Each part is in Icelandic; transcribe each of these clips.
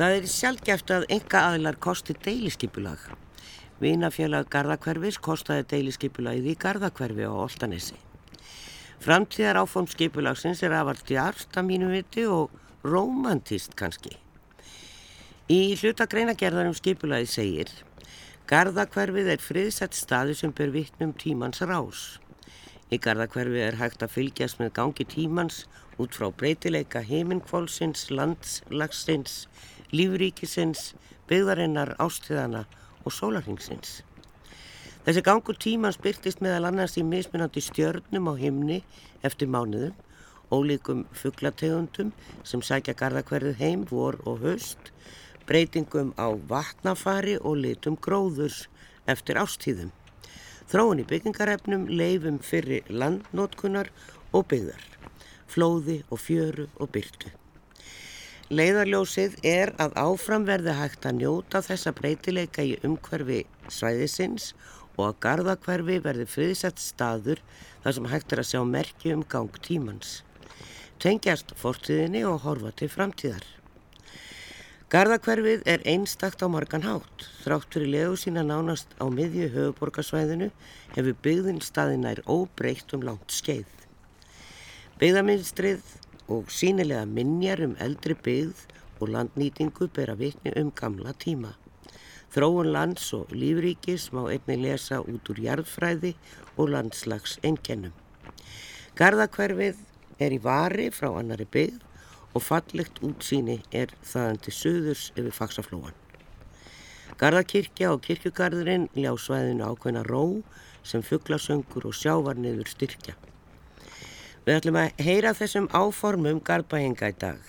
Það er sjálfgeft að enga aðilar kosti deiliskipulag. Vinafélag Garðakverfis kostaði deiliskipulagið í Garðakverfi á Oltanesi. Framtíðar áfóm skipulagsins er afar djarst að mínu viti og romantist kannski. Í hlutagreinagerðarum skipulagið segir Garðakverfið er friðsett staði sem ber vittnum tímans rás. Í Garðakverfið er hægt að fylgjast með gangi tímans út frá breytileika heiminkválsins, landslagsins, lífríkisins, byggðarinnar, ástíðana og sólarhingsins. Þessi gangur tíman spyrtist meðal annars í mismunandi stjörnum á himni eftir mánuðum, ólíkum fugglategundum sem sækja gardakverðið heim, vor og höst, breytingum á vatnafari og litum gróðurs eftir ástíðum, þróun í byggingarefnum, leifum fyrir landnótkunar og byggðar, flóði og fjöru og byrtu. Leiðarljósið er að áfram verði hægt að njóta þessa breytileika í umhverfi svæðisins og að gardakverfi verði friðsett staður þar sem hægt er að sjá merki um gang tímans. Tengjast fortíðinni og horfa til framtíðar. Gardakverfið er einstakt á margan hátt. Þráttur í legu sína nánast á miðju höfuborgarsvæðinu hefur byggðin staðinær óbreykt um langt skeið. Byggðaminstrið og sínilega minjar um eldri byggð og landnýtingu bera vitni um gamla tíma. Þróun lands og lífríkis má einni lesa út úr jarðfræði og landslags einkennum. Garðakverfið er í vari frá annari byggð og fallegt útsýni er þaðan til söðurs yfir faksaflóan. Garðakirkja og kirkjugarðurinn ljá svæðinu ákveðna ró sem fugglasöngur og sjávarniður styrkja. Við ætlum að heyra þessum áformum garðbæinga í dag.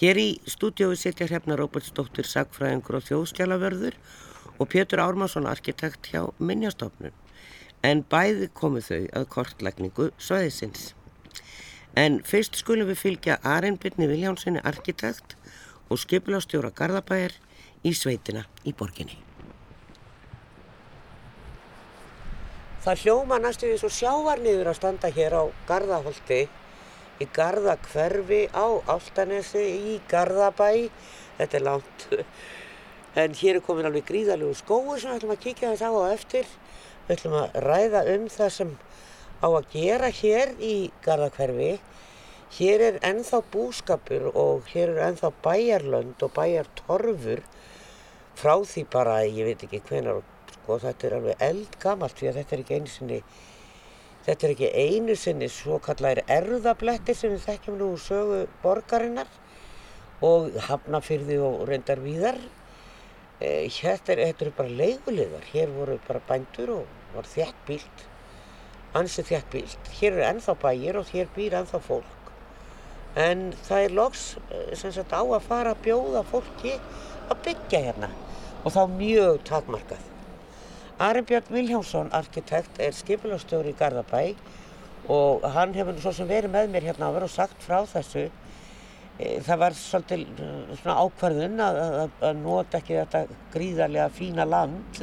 Hér í stúdiói sitja hrefna Róbertsdóttir Sagfræðingur og þjóðskjálavörður og Pétur Ármarsson arkitekt hjá Minjastofnun. En bæði komu þau að kortlækningu sveðisins. En fyrst skulum við fylgja Arnbyrni Viljánssoni arkitekt og skipilastjóra Garðabæjar í sveitina í borginni. Það hljóma næstu því svo sjávarniður að standa hér á Garðaholti, í Garðakverfi, á Áltanesi, í Garðabæ. Þetta er langt. En hér er komin alveg gríðalegu skóur sem við ætlum að kíkja þess á og eftir. Við ætlum að ræða um það sem á að gera hér í Garðakverfi. Hér er ennþá búskapur og hér er ennþá bæjarlönd og bæjartorfur frá því bara, ég veit ekki hvenar sko, þetta er alveg eldgamalt því að þetta er ekki einu sinni þetta er ekki einu sinni svo kallar erðablettir sem við þekkjum nú sögu borgarinnar og hafnafyrði og reyndar víðar. E, þetta eru er bara leigulegar hér voru bara bændur og var þjætt bílt ansið þjætt bílt hér eru ennþá bæir og hér býr ennþá fólk. En það er loks e, sem sagt á að fara að bjóða fólki að byggja hérna. Og þá mjög takmarkað Ari Björn Viljánsson, arkitekt, er skipilastjóri í Garðabæ og hann hefur svo sem verið með mér hérna áver og sagt frá þessu. E, það var svolítið svona ákvarðun að, að, að nota ekki þetta gríðarlega fína land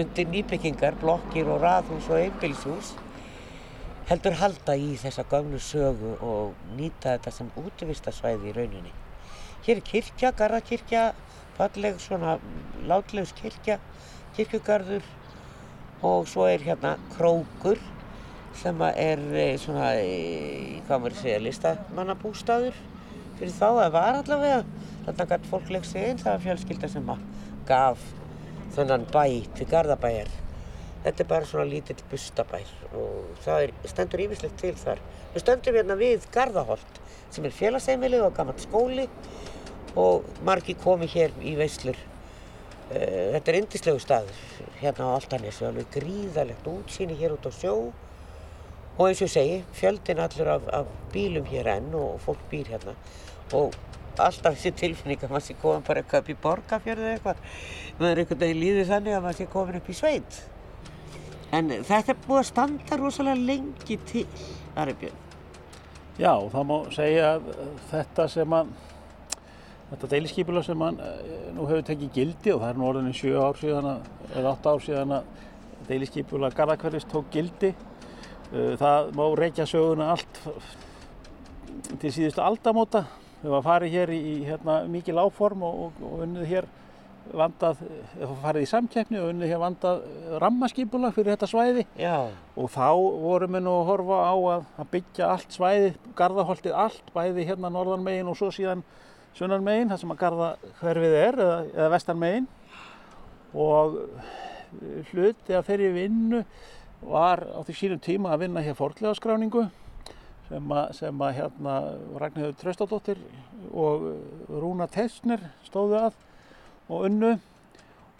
undir nýbyggingar, blokkir og raðhús og einbilshús. Heldur halda í þessa gögnu sögu og nýta þetta sem útvistasvæði í rauninni. Hér er kirkja, garðakirkja, falleg svona látlegs kirkja, kirkjugarður og svo er hérna krókur sem er eh, svona, eh, hvað maður segja, listamannabústaður fyrir þá. Að var allavega þarna gætt fólk legg sig inn það var fjölskylda sem gaf þennan bæ til Garðabæjar. Þetta er bara svona lítill bustabær og það er, stendur yfirslegt til þar. Við stöndum hérna við Garðaholt sem er félagsheimili og gammalt skóli og margi komi hér í veislur þetta er indislegu staður hérna á Altanis, alveg gríðalegt útsýni hér út á sjó. Og eins og ég segi, fjöldin allur af, af bílum hér enn og fólk býr hérna. Og alltaf þessi tilfinning að maður sé komin bara eitthvað upp í borgarfjörðu eða eitthvað. Maður er einhvern veginn líðið þannig að maður sé komin upp í sveit. En þetta er búið að standa rosalega lengi til, Aribjörn Já, það má segja þetta sem að þetta deiliskypula sem hann eh, nú hefur tekið gildi og það er nú orðinni 7 ár síðan að, eða 8 ár síðan að deiliskypula Garðakverðis tók gildi. Eh, það má reykja söguna allt til síðustu aldamóta. Þau var farið hér í, hérna, mikið láform og, og, unnið hér vandað, eða farið í samkeppni og unnið hér vandað rammaskipula fyrir þetta svæði Já, og þá vorum við nú að horfa á að, að byggja allt svæði, gardaholtið allt, bæði hérna norðan megin og svo síðan sunnan megin, þar sem að garda hverfið er eða, eða vestan megin. Og hluti af þeirri vinnu var á því sínum tíma að vinna hér fornlegaskráningu sem að, sem að hérna Ragnhildur Tröstadóttir og Rúna Tessner stóðu að og unnu.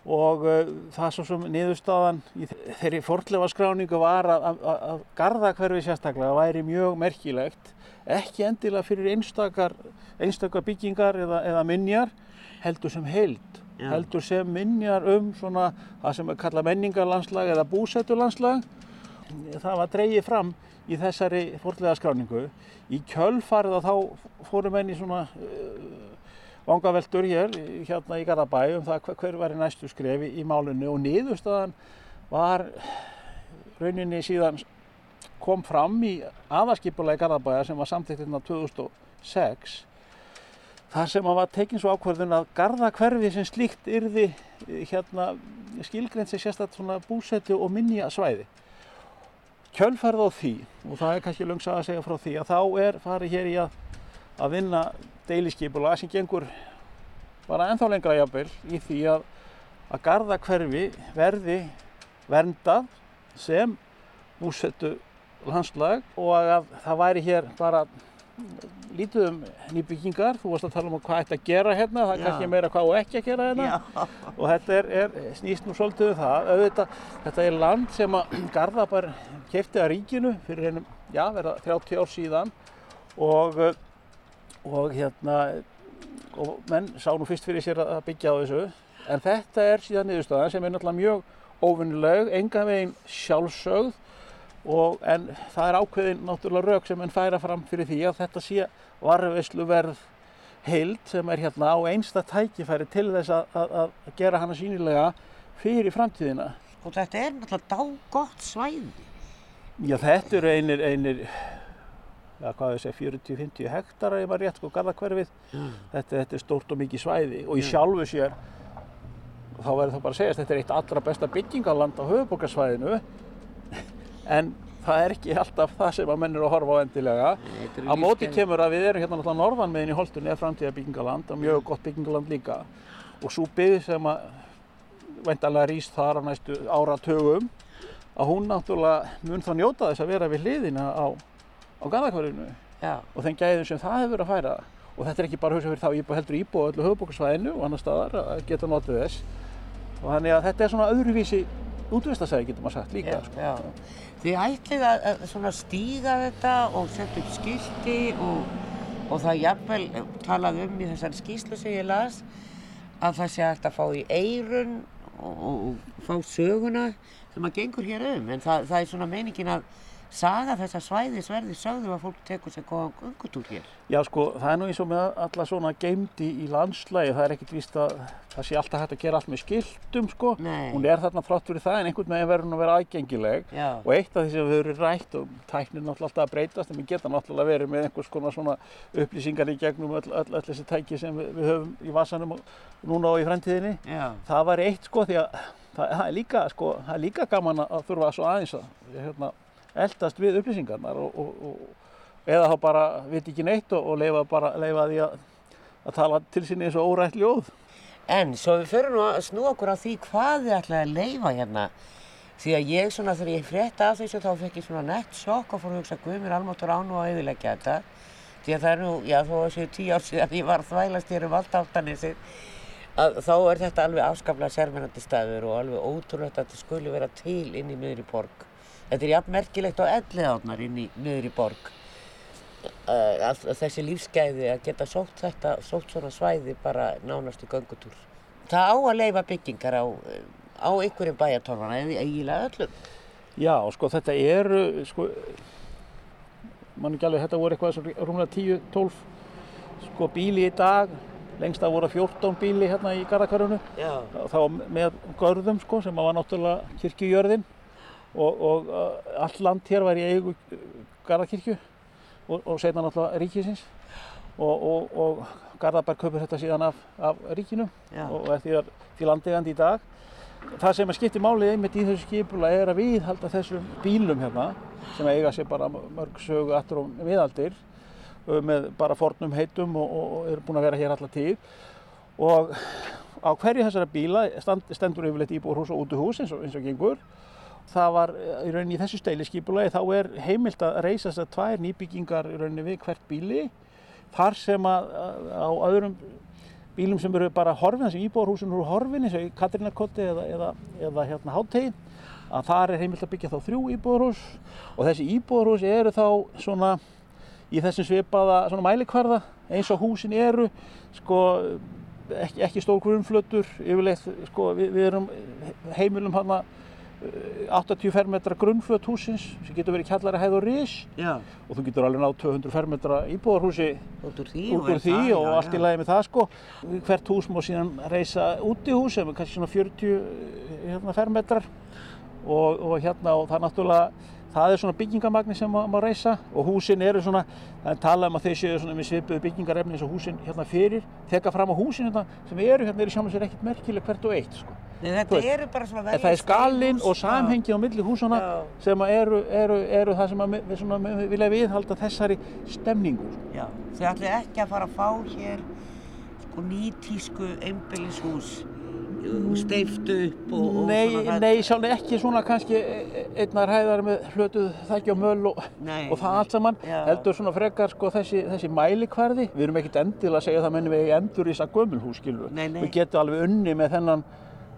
Og uh, það svo sem niðurstaðan í þeirri fornlegaskráningu var að, að, að garðakverfi sérstaklega væri mjög merkilegt ekki endilega fyrir einstakar, einstakar byggingar eða, eða minjar heldur sem heild. Já. heldur sem minjar um svona það sem er kallað menningarlandslag eða búsettulandslag það var dreigið fram í þessari fornlega skráningu í kjölfarið og þá fórum menn í svona uh, vangaveltur hér í- hérna í Garðabæ um það hver, hver var í næstu skrefi í málunni og niðurstaðan var rauninni síðan kom fram í aðaskipulagi Garðabæja sem var samþykkt hérna 2006 þar sem að var tekin svo ákvörðun að Garðakverfi sem slíkt yrði eh, hérna skilgreint sem svona búsetu og minja svæði kjölfærið á því og það er kannski löngsa að segja frá því að þá er farið hér í að, að vinna deiliskipula sem gengur bara ennþá lengra jafnvel í því að, að Garðakverfi verði verndað sem búsetu landslag og að það væri hér bara lítið um nýbyggingar, þú varst að tala um hvað ætti að gera hérna, það er kannski meira hvað og ekki að gera hérna. Já, og þetta er, er snýst nú svolítið um það. Auðvitað, þetta er land sem að Garðabær kefti að ríkinu fyrir hennum, já, verða 30 ár síðan. Og og hérna og menn sá nú fyrst fyrir sér að byggja á þessu. En þetta er síðan niðurstaðan sem er náttúrulega mjög óvinnuleg, enga veginn sjálfsögð og en það er ákveðin náttúrulega rauk sem enn færa fram fyrir því að þetta sé varveisluverð heild sem er hérna á einsta tækifæri til þess að, að, að gera hana sínilega fyrir framtíðina. og þetta er náttúrulega dágott svæði. Já, þetta eru einir, einir segja, 40-50 hektara ef maður rétt sko garðakverfið. Þetta, þetta er stórt og mikið svæði og í Já. sjálfu sér, þá verður það bara að segja, þetta er eitt allra besta byggingarland á höfuborgarsvæðinu en það er ekki alltaf það sem að menn eru að horfa á endilega. Eru Á móti kemur að við erum hérna náttúrulega norðan meginn í Holtunni er framtíða byggingaland og mjög gott byggingaland líka og svo byggð sem að væntanlega rýst þar á næstu áratugum að hún náttúrulega mun þá njóta þess að vera við hliðina á, á garðakvarinu Já, og þeim gæðum sem það hefur að færa og þetta er ekki bara hugsa fyrir þá íbúa heldur íbúa á öllu höfubókarsvæðinu og annar staðar að geta notið þess og þannig að þetta er svona öðruvísi útvistasæði getur maður sagt líka já, sko. já. Þið ætlið að, að stíga þetta og setja upp skilti og, og það jafnvel talað um í þessari skýslu sem ég las að það sé hægt að fá í eirun og, og, og fá söguna sem að gengur hér um. En það, það er svona meiningin að saga þessa svæðis verði sögðu að fólk tekur sér góðan göngutúr hér. Já sko, það er nú eins og með alla svona geimdi í landslægi, það er ekkert víst að það sé alltaf hægt að gera allt með skiltum sko. Nei. Hún er þarna frátt fyrir það en einhvern veginn verður hún að vera aðgengileg. Já. Og eitt af því sem við höfum rætt og tæknir náttúrulega alltaf að breytast en við geta náttúrulega verið með einhvers konar svona upplýsingar í gegnum öll, öll, öll þessi tæki sem við, við höfum í vasanum núna og í fremtíðinni. Já. Það var eitt sko því að það, það, er, líka, sko, það er líka gaman að þurfa svo aðeins að hérna, eldast við upplýsingarnar og, og, og eða þá bara veit ekki neitt og, og leifa, bara, leifa því að, að tala til sinni eins og órætt ljóð. En svo við förum að snúa okkur á því hvað þið ætlaði að leifa hérna. Því að ég svona þegar ég frétta af þessu þá fekk ég svona nett sjokk og fór að hugsa Guð mér almáttur án og að auðilegja þetta. Því að það er nú, já þó að séu tíu ár síðan ég var þvælast hér um allt áttanisir. Að þá er þetta alveg afskaplega sérmennandi staður og alveg ótrúlegt að þetta skuli vera til inn í miðri borg. Þetta er jafn merkilegt á elliðárnar inn í miðri borg. Uh, að, að þessi lífsgæði að geta sótt þetta, sótt svona svæði bara nánast í göngutúr. Það á að leifa byggingar á, eh, á einhverjum bæjartorfana eða eiginlega öllum. Já, sko þetta eru, sko, mann ekki alveg, þetta voru eitthvað svona rúmlega 10-12 sko bíli í dag, lengst að voru 14 bíli hérna í Garðakvarðinu, Já. þá með görðum sko sem var náttúrulega kirkjujörðin og, og uh, allt land hér var í eigu Garðakirkju og, og setna náttúrulega ríkisins og, og, og Garðabær kaupir þetta síðan af, af ríkinu Já. og er því, því landeigandi í dag. Það sem að skipti málið einmitt í þessu skipula er að viðhalda þessum bílum hérna sem eiga sér bara mörg sögu aftur og viðaldir uh, með bara fornum heitum og, eru búin að vera hér alla tíð og á hverju þessara bíla stand, stendur yfirleitt íbúrhús og útuhús eins og, eins og gengur það var eh, í rauninni í þessu steilisskipulagi þá er heimilt að reysa þessar tvær nýbyggingar í rauninni við hvert bíli þar sem að að á öðrum bílum sem eru bara horfin, þessi íbúarhúsin eru horfin eins og í Katrinarkotti eða, eða, eða hérna Háttegin að þar er heimilt að byggja þá þrjú íbúarhús og þessi íbúarhús eru þá svona í þessum svipaða svona mælikvarða eins og húsin eru sko ekki, ekki stór grunnflötur yfirleitt sko við, við erum heimilum hana eh, 80 fermetra grunnflöt húsins sem getur verið kjallari hæð og ris Já, og þú getur alveg náð 200 fermetra íbúðarhúsi út úr því. út úr því og allt í lagi með það sko. Hvert hús má síðan reysa útihús sem er kannski svona 40 hérna, fermetrar og, og hérna og það er náttúrulega það er svona byggingamagni sem má, reysa og húsin eru svona, það er talað um að þeir séu svona með svipuðu byggingarefni eins og húsin hérna fyrir, þekka fram á húsin hérna sem eru hérna eru sjálfum sér ekkert merkileg hvert og eitt sko. Nei, þetta veist, eru bara svona En það er skalinn og Já. samhengi á milli húsana Já. sem eru, eru, eru það sem við, svona, við vilja viðhalda þessari stemningu. sko. Já, þau ætli ekki að fara að fá hér sko nýtísku einbýlishús steift upp og, og Nei, svona það- nei, sjálf ekki svona kannski einnar hæðar með hlötuð þækki og möl og, og það allt saman Já. heldur svona frekar sko þessi, þessi mælikvarði við erum ekkert endilega að segja það mennum við endur í þess að gömulhús skilur Nei, nei. við getum alveg unni með þennan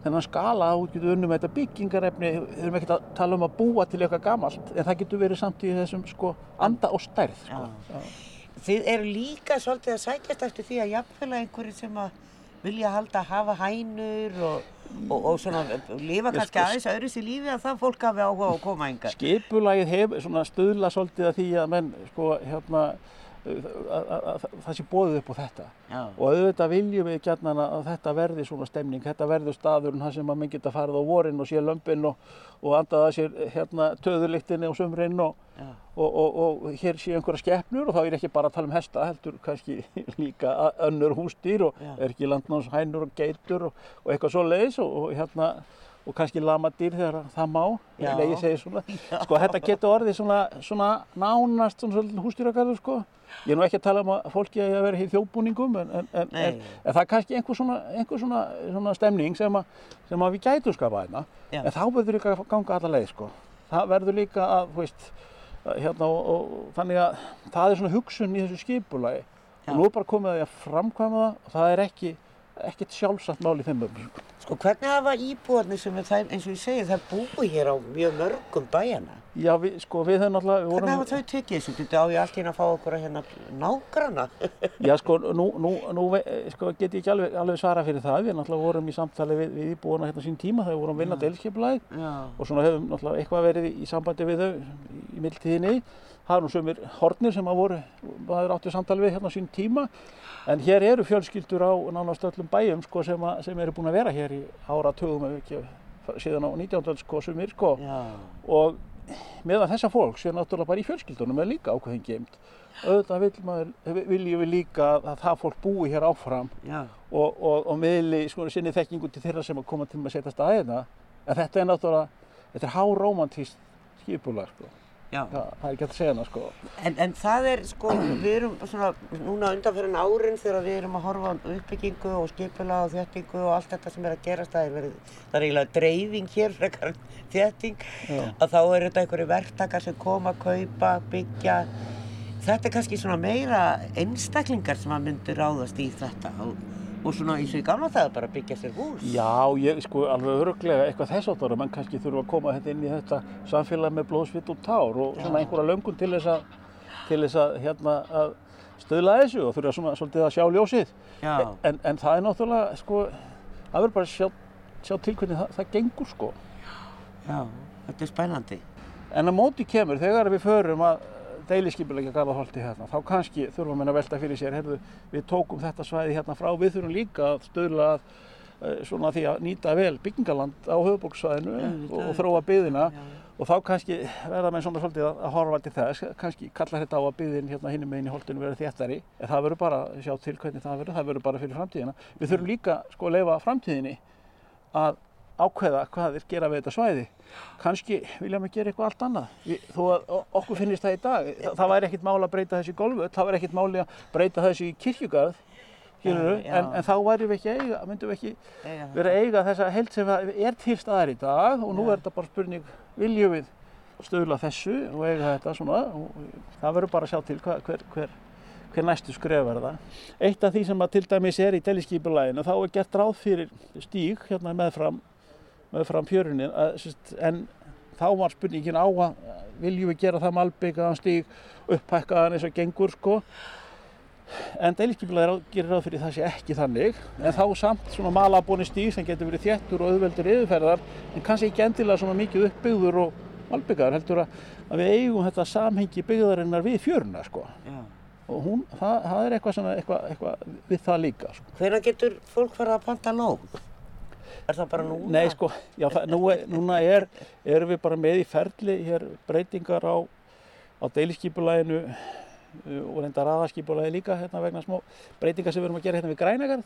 þennan skala, þú getur unni með þetta byggingarefni við erum ekkert að tala um að búa til eitthvað gamalt en það getur verið samt í þessum sko anda og stærð sko. Já. Þið eru líka svolítið að sækjast eftir því að jafnvel einhverju sem að vilja halda að hafa hænur og, og, og svona lifa kannski sko, aðeins öðru sér lífi að það fólk hafi áhuga að koma enga. skipulagið hefur svona stuðla svolítið að því að menn sko hérna það sé bóðið upp á þetta Já. og auðvitað viljum við gjarnan að þetta verði svona stemning, þetta verður staðurinn þar sem að menn geta farið á vorin og sé lömpin og, og andað að sér hérna töðurlyktinni og sumrin og, og, og, og hér sé einhverja skeppnur og þá er ekki bara að tala um hesta, heldur kannski líka önnur húsdýr og Já. er ekki landnáms hænur og geitur og, og eitthvað svo leiðis og, og hérna og kannski lamadýr þegar það má, nei ég segi svona, sko þetta getur orðið svona, svona nánast svona svolítið húsdýragarður sko. Ég er nú ekki að tala um að fólki að vera í þjóðbúningum en, en, en, en, það er kannski einhver svona, einhver svona, svona stemning sem, að, sem að við gætum skapa hérna. Já. En þá verður líka að ganga alla leið sko. Það verður líka að, veist, hérna og, og þannig að það er svona hugsun í þessu skipulagi. Já. Og nú er bara komið að því að framkvæma það og það er ekki, ekkert sjálfsagt mál í þeim öfnum. Sko. Hvernig hafa íbúarnir sem er það, eins og ég segi, það búi hér á mjög mörgum bæjana. Já, við, sko, við höfum náttúrulega, við Hvernig hafa þau tekið þessu? Á ég allt einu að fá okkur að hérna nágrana. já, sko, nú, nú, nú sko, get ég ekki alveg, alveg svara fyrir það. Við náttúrulega vorum í samtali við, við íbúana hérna sín tíma þegar við vorum að vinna deilskipulagið Já. og svona hefum náttúrulega eitthvað verið í, sambandi við þau í, í mildtíðinni. Það er nú sömur hornir sem að voru, maður áttu samtali við hérna á sín tíma. En hér eru fjölskyldur á nánast öllum bæjum sko, sem, að, sem eru búin að vera hér í áratugum ef ekki síðan á 19. öld sko, sumir sko. Já. og meðan þessa fólk sé náttúrulega bara í fjölskyldunum er líka ákveðin geimt auðvitað viljum við líka að það fólk búi hér áfram Já. og, og, og miðli sko, sinni þekkingu til þeirra sem að koma til að setja staðina en þetta er náttúrulega þetta er hárómantíst skipulag sko. Já. það, er ekki að segja hana sko. En, en það er sko, við erum svona núna undanferðin árin þegar við erum að horfa á uppbyggingu og skipula og þéttingu og allt þetta sem er að gerast, það er, verið, það er eiginlega dreifing hér, frekar Já. að þá eru þetta einhverju verktakar sem koma, kaupa, byggja. Þetta er kannski svona meira einstaklingar sem að myndu ráðast í þetta og, og svona eins og í gamla það bara byggja sér hús. Já, ég sko alveg öruglega eitthvað þess áttar að mann kannski þurfa að koma þetta inn í þetta samfélag með blóðsvitt og tár og svona einhverja löngun til þess að til þess að hérna að stöðla þessu og þurfa svona svolítið að sjá ljósið Já. en, en það er náttúrulega sko það verður bara að sjá, sjá til hvernig það, það gengur sko Já, þetta er spennandi. en að móti kemur þegar við förum að deiliskipulegja Garðarholti hérna þá kannski þurfum við að velta fyrir sér heyrðu, við tókum þetta svæði hérna frá við þurfum líka að stöðla að eh, svona því að nýta vel byggingaland á höfuborgsvæðinu og, og þróa byðina Já. og þá kannski verða með svona svolítið að horfa til þess, kannski kallar þetta á að byggðin hérna hinnum meginn í holdinu verður þéttari en það verður bara, sjá til hvernig það verður, það verður bara fyrir framtíðina. Við þurfum líka sko að leifa framtíðinni að ákveða hvað þeir gera við þetta svæði. Kannski vilja maður gera eitthvað allt annað. Við, þó að okkur finnist það í dag, það, það væri ekkert mál að breyta þessi golfu, það væri ekkert mál að breyta þessi kirkjugarð, en, en þá væri við ekki eiga, myndum við ekki eiga. vera eiga þessa held sem er til staðar í dag og nú er þetta bara spurning, viljum við stöðla þessu og eiga þetta svona og það verður bara að sjá til hver, hver, hver, hver næstu skref er það. Eitt af því sem að til dæmis er í deliskípulæginu þá er gert ráð fyrir stíg hérna meðfram með fram fjörunin en þá var spurningin á að viljum við gera það malbyggaðan stíg upphækkaðan eins og gengur sko en deiliskipulega gerir ráð fyrir það sé ekki þannig en þá samt svona malabóni stíg sem getur verið þéttur og auðveldur yfirferðar en kannski ekki endilega svona mikið uppbyggður og malbyggaðar heldur að, að við eigum þetta samhengi byggðarinnar við fjöruna sko Já. og hún, það, það er eitthvað, svona, eitthvað, eitthvað við það líka sko. Hvernig getur fólk farið að panta nóg? Er það bara núna? Nei sko, já, nú, núna er, erum við bara með í ferli hér breytingar á, á deiliskypulæginu uh, og reynda raðaskipulagi líka hérna vegna smá breytingar sem við erum að gera hérna við Grænagarð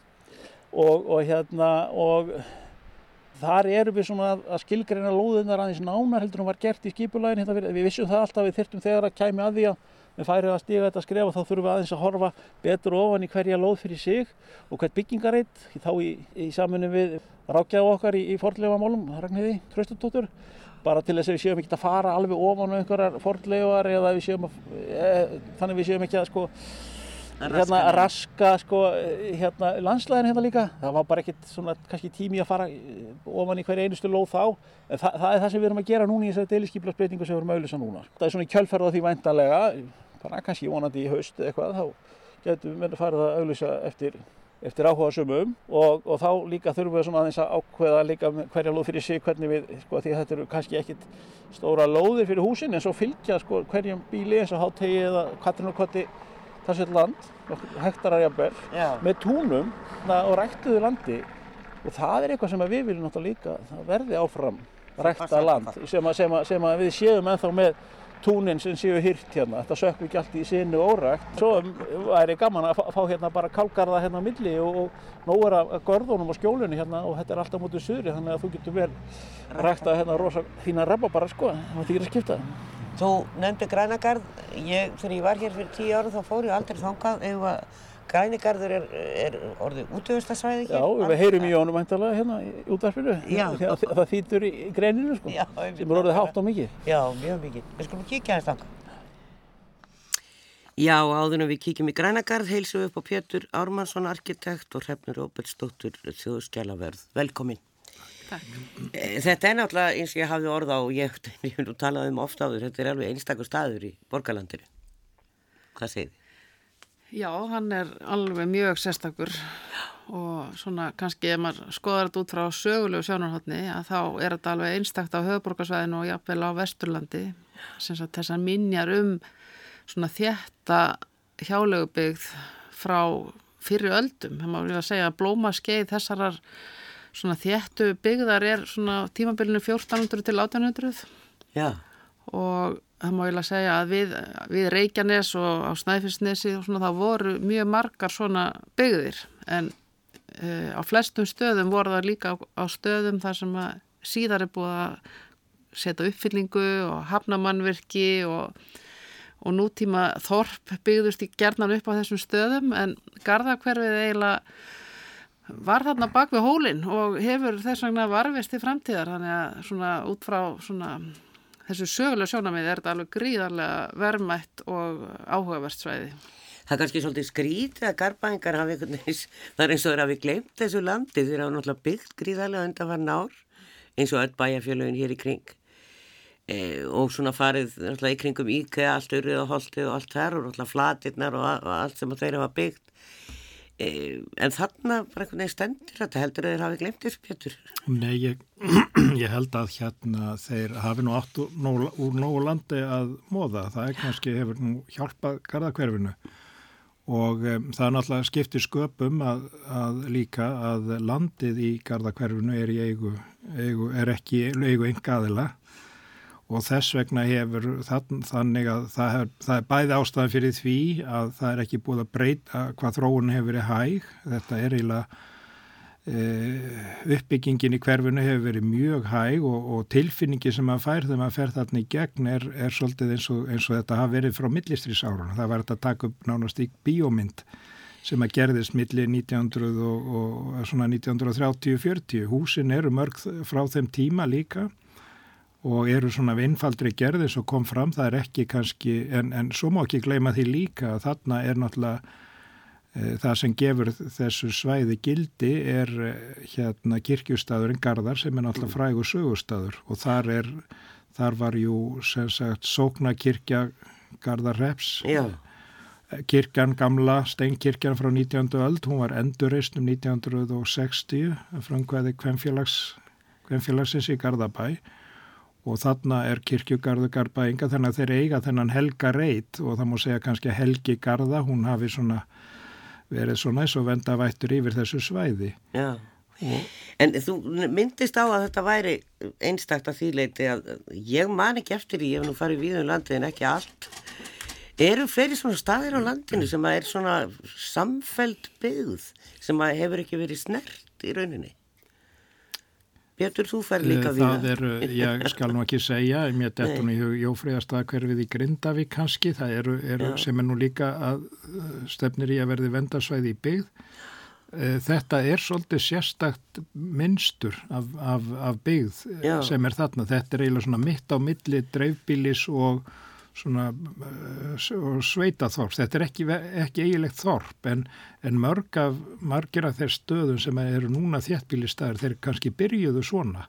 og, og hérna og þar erum við svona að skilgreina lóðunar aðeins nánar heldur en var gert í skipulægin hérna, við vissum það alltaf við þyrtum þegar að kæmi að því að við færið að stiga þetta skref og þá þurfum við aðeins að horfa betur ofan í hverja lóð fyrir sig og hvert byggingareitt þá í, í samfunni við rákjaðu okkar í, í fordlega málum, Ragnhiði Tröstundóttur bara til þess að við séum ekki að fara alveg ofan á einhverjar fordlegar eða við séum að, e, þannig við séum ekki að sko hérna að raska sko hérna landslæðin hérna líka. Það var bara ekkert svona kannski tími að fara ofan í hverja einustu lóð þá. En það, það er það sem við erum að gera núna í þessari deiliskyflarsbreytingu sem við erum að auðvisa núna. Það er svona í kjölferða því væntalega bara kannski vonandi í haust eitthvað þá getum við farið að auðvisa eftir eftir áhuga sumum og, og þá líka þurfum við svona aðeins að ákveða líka hverja lóð fyrir sig hvernig við, sko því að þetta eru kannski ekkit stóra lóðir fyrir húsin en svo fylgja sko hverjum bíli eins og hátegi eða katrinokoti talsveit land, hektarar jafnvel, með túnum og ræktuðu landi. Og það er eitthvað sem við viljum náttúrulega líka, það verði áfram rækta land sem, að, sem, að, sem að við séum ennþá með túnin sem séu hyrt hérna, þetta sökku ekki allt í sinu órækt. Svo væri gaman að fá hérna bara kálgarða hérna á milli og, og nógur af görðunum og skjólunni hérna og þetta er alltaf mútið suðri þannig að þú getur vel rækta hérna rosa fína rababara sko, það þýr að skipta. Þú nefndi Grænagarð, ég, þegar ég var hér fyrir tíu ára þá fór ég aldrei þangað eða Grænigarður er, er orðið útöðustasvæði hér. Já, við heyrum í honumæntalega hérna í útvarpinu. Það, það þýtur í greininu sko, Já, sem er orðið hátt á mikið. Já, mjög mikið. Við skulum kíkja þess þangað. Já, áðunum við kíkjum í Grænagarð, heilsum við upp á Pétur Ármannsson, arkitekt og Hrefnur Óbeltsdóttur, þjóðskjælaverð. Velkomin. Eh, þetta er náttúrulega eins og ég hafði orða og ég hef nú talað um ofta áður, þetta er alveg einstakur staður í borgarlandinu. Hvað segir þið? Já, hann er alveg mjög sérstakur og svona kannski ef maður skoðar þetta út frá sögulegu sjónarhóttni að þá er þetta alveg einstakt á höfuborgarsvæðinu og jafnvel á Vesturlandi sem þess að minjar um svona þjætta hjálegubigð frá fyrir öldum. Það má við að segja að blómaskeið þessarar svona þjættu byggðar er svona tímabilinu 1400 til 1800 Já. og það má ég lega segja að við, við Reykjanes og á Snæfellsnesi og svona það voru mjög margar svona byggðir. En uh, á flestum stöðum voru það líka á, á stöðum þar sem að síðar er búið að setja uppfyllingu og hafnamannvirki og, og nútíma þorp byggðust í gerðnan upp á þessum stöðum. En Garðakverfið eiginlega var þarna bak við hólinn og hefur þess vegna varfist í framtíðar þannig að svona út frá svona þessu sögulega sjónamið er þetta alveg gríðarlega vermætt og áhugavert svæði. Það er kannski svolítið skrítið að garbaðingar hafi einhvern veginn, það er eins og þeir hafi glemt þessu landi, þeir hafa náttúrulega byggt gríðarlega undan var nár, eins og öll bæjarfjölögin hér í kring. E, og svona farið náttúrulega í kringum íkæða, allt öryð og holtið og allt þar og náttúrulega flatirnar og, og allt sem þeir hafa byggt en þarna bara einhvern veginn stendur þetta heldur að þeir hafi glemt þessu Pétur Nei, ég, ég held að hérna þeir hafi nú átt úr, nóg, úr nógu landi að móða það er kannski hefur nú hjálpað garðakverfinu og um, það er náttúrulega skiptir sköpum að, að líka að landið í garðakverfinu er eigu, eigu er ekki eigu engaðila og þess vegna hefur þann, þannig að það er, það er bæði ástæðan fyrir því að það er ekki búið að breyta hvað þróun hefur verið hæg. Þetta er eiginlega e, uppbyggingin í hverfunu hefur verið mjög hæg og, og tilfinningi sem maður fær þegar maður fer þarna í gegn er, er svolítið eins og, eins og þetta hafa verið frá millistrísárun. Það var þetta að taka upp nánast í bíómynd sem að gerðist millir 1900 og, og svona 1930-40. Húsin eru mörg frá þeim tíma líka og eru svona vinnfaldri gerði sem kom fram, það er ekki kannski, en, en svo má ekki gleyma því líka að þarna er náttúrulega e, það sem gefur þessu svæði gildi er e, hérna kirkjustadur en Garðar sem er náttúrulega frægur sögustadur og þar er, þar var jú sem sagt sókna kirkja Garðar Reps. Já. Kirkjan gamla, steinkirkjan frá 19. öld, hún var endurreist um 1960 frangvæði kvennfélagsins í Garðabæ og þarna er kirkjugarðu Garðbæinga þannig að þeir eiga þennan Helga Reit og það múi segja kannski Helgi Garða, hún hafi svona verið svona eins og venda vættur yfir þessu svæði. Já, en þú myndist á að þetta væri einstakta þýleiti að ég man ekki eftir ég hef nú farið við um landið en ekki allt. Eru fleiri svona staðir á landinu sem að er svona samfeld byggð sem að hefur ekki verið snert í rauninni? Pétur, þú fær líka við það. Er, ég skal nú ekki segja, mér dettur nú jófríðarstað hverfið í Grindavík kannski, það eru, eru sem er nú líka að stefnir í að verði vendarsvæði í byggð. Þetta er svolítið sérstakt minnstur af, af, af byggð Já. sem er þarna. Þetta er eiginlega svona mitt á milli dreifbílis og svona uh, sveitaþorp. Þetta er ekki, ekki eigilegt þorp en, en mörg af, margir af þeir stöðum sem eru núna þéttbílistæðir, þeir kannski byrjuðu svona.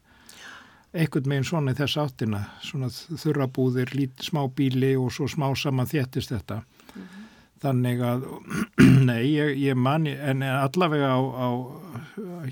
Ekkert meginn svona í þess áttina, svona þurrabúðir, lít, smá bíli og svo smá saman þéttist þetta. Mm -hmm. Þannig að, nei, ég, ég manni, en allavega á, á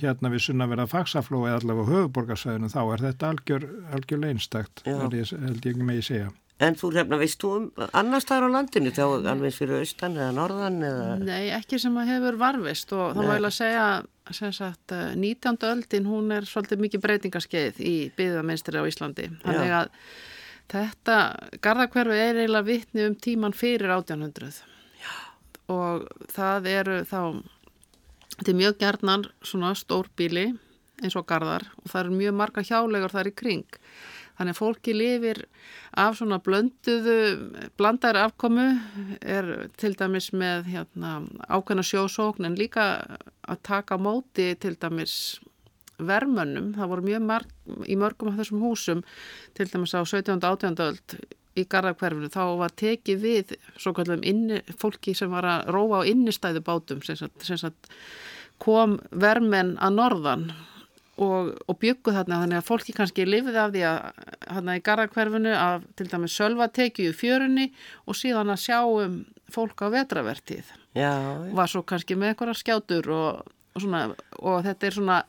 hérna við sunna verða fagsaflói eða allavega á höfuborgarsvæðinu þá er þetta algjör, algjör leinstakt, held ég ekki með ég segja. En þú hrefna, veist þú um annar staðar á landinu þá alveg fyrir austan eða norðan eða? Nei, ekki sem að hefur varfist og þá ég að segja sem sagt 19. öldin hún er svolítið mikið breytingarskeið í byggðaminstri á Íslandi. Þannig að þetta gardakverfi er eiginlega vittni um tíman fyrir 1800 Já. og það eru þá þetta er mjög gerðnar svona stór bíli eins og gardar og það eru mjög marga hjálegur þar í kring Þannig að fólki lifir af svona blönduðu, blandar afkomu er til dæmis með hérna, ákveðna sjósókn en líka að taka móti til dæmis vermönnum. Það voru mjög marg, í mörgum af þessum húsum, til dæmis á 17. og 18. öld í Garðarkverfinu, þá var tekið við svo kallum inni, fólki sem var að róa á innistæðu bátum, sem sem kom vermenn að norðan og, og byggu þarna þannig að fólki kannski lifið af því að þarna í garðakverfinu að til dæmis sölva tekið í fjörunni og síðan að sjá um fólk á vetravertið já, var svo kannski með eitthvað skjátur og, og, svona, og þetta er svona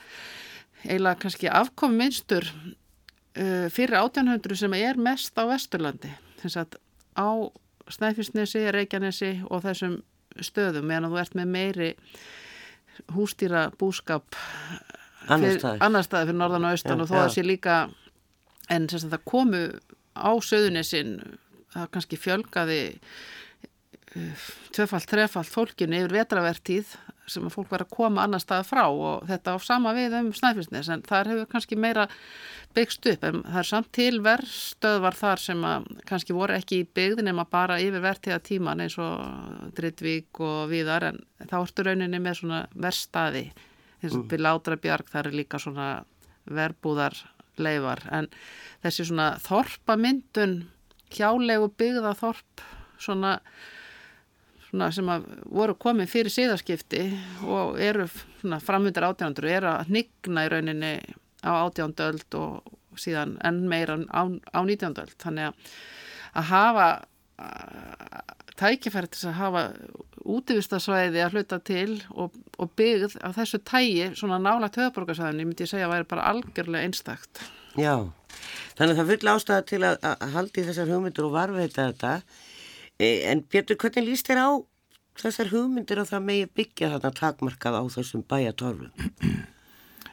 eiginlega kannski afkomi minnstur uh, fyrir 1800 sem er mest á Vesturlandi. Þess að á Snæfisnesi, Reykjanesi og þessum stöðum meðan þú ert með meiri hústýra búskap annar staði fyrir norðan og austan já, og þó að það sé líka en sem það komu á söðunisinn það kannski fjölgaði uh, tvefalt, þrefalt fólkinu yfir vetravertíð sem að fólk var að koma annar staði frá og þetta á sama við um snæfisnes en þar hefur kannski meira byggst upp en það er samt til verðstöðvar þar sem að kannski voru ekki í byggðin en maður bara yfir vertíða tíman eins og Drittvík og viðar en þá ertu rauninni með svona verðstaði eins og við látra bjarg það er líka svona verbúðar leifar en þessi svona þorpamyndun hjálegu byggða þorp svona, svona sem að voru komið fyrir síðaskipti og eru framhundar átjándur og eru að nigna í rauninni á átjánduöld og síðan enn meira á, á nítjánduöld þannig að, að hafa tækifæri til að hafa útivistasvæði að hluta til og, og byggð af þessu tægi svona nálagt höfðborgarsæðinni myndi ég segja að væri bara algjörlega einstakt. Já, þannig að það full ástæða til að, að haldi þessar hugmyndur og varveita þetta e, en Björn, hvernig líst þér á þessar hugmyndir og það megi byggja þarna takmarkað á þessum bæjatorfum?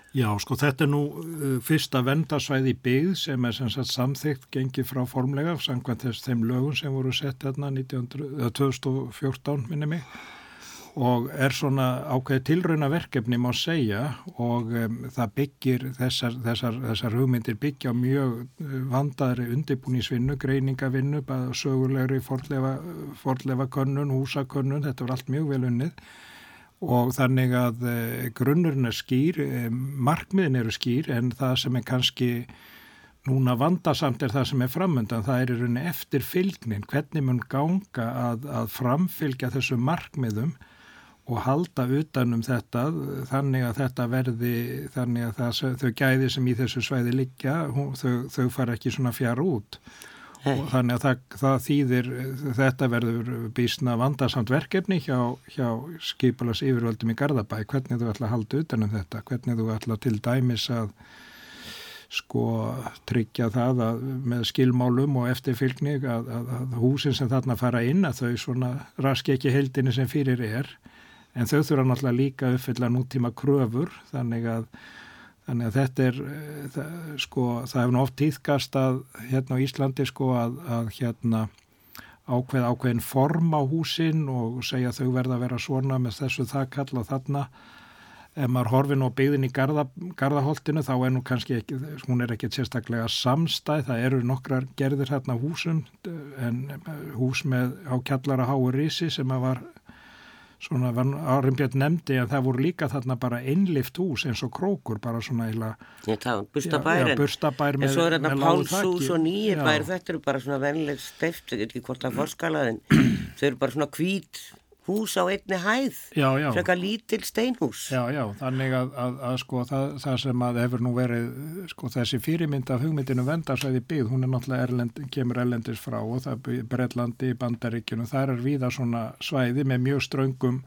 Já, sko þetta er nú uh, fyrsta vendasvæði í byggð sem er sem sagt samþygt gengið frá formlega samkvæmt þess þeim lögum sem voru sett hérna 1900, 2014 minni mig og er svona ákveði tilrauna verkefni má segja og um, það byggir þessar, þessar, þessar hugmyndir byggja mjög uh, vandaðri undirbúnisvinnu, greiningavinnu, sögulegri forlefa könnun, húsakönnun, þetta var allt mjög vel unnið og þannig að eh, grunnurinn er skýr, eh, markmiðin eru skýr en það sem er kannski núna vandasamt er það sem er framöndan, það er í rauninni eftir fylgnin, hvernig mun ganga að, að framfylgja þessu markmiðum og halda utanum þetta þannig að þetta verði, þannig að það, þau gæði sem í þessu svæði liggja, þau, þau fara ekki svona fjara út og þannig að það, það þýðir þetta verður bísna vandarsamt verkefni hjá, hjá skipalas yfirvöldum í Garðabæ. Hvernig þú ætla að halda utanum þetta? Hvernig þú ætla til dæmis að sko tryggja það að, með skilmálum og eftirfylgni að, að, að húsin sem þarna fara inn að þau svona raski ekki heldinni sem fyrir er. En þau þurfa náttúrulega líka uppfylla nútíma kröfur þannig að Þannig að þetta er, eh, það, sko, það hefur oft týðkast að hérna á Íslandi sko að, að hérna ákveð ákveðin form á húsin og segja þau verða að vera svona með þessu það kalla þarna. Ef maður horfin og byggðin í garda, gardaholtinu þá er nú kannski ekki, hún er ekki sérstaklega samstæð, það eru nokkrar gerðir hérna húsum en hús með á kjallara háur rísi sem að var svona árum björn nefndi að það voru líka þarna bara innlift hús eins og krókur bara svona eila Burstabær en svo er þetta Pálshús og Nýjibær þetta eru bara svona vennileg steft ekki hvort að forskalaðin þau eru bara svona hvít hús á einni hæð, frekar lítil steinhús. Já, já, þannig að, að, að sko það, það sem að hefur nú verið, sko þessi fyrirmynd af hugmyndinu vendarsæði byggð, hún er náttúrulega erlend, kemur erlendis frá og það er Breitlandi, Bandaríkjunu, þar er viða svona svæði með mjög ströngum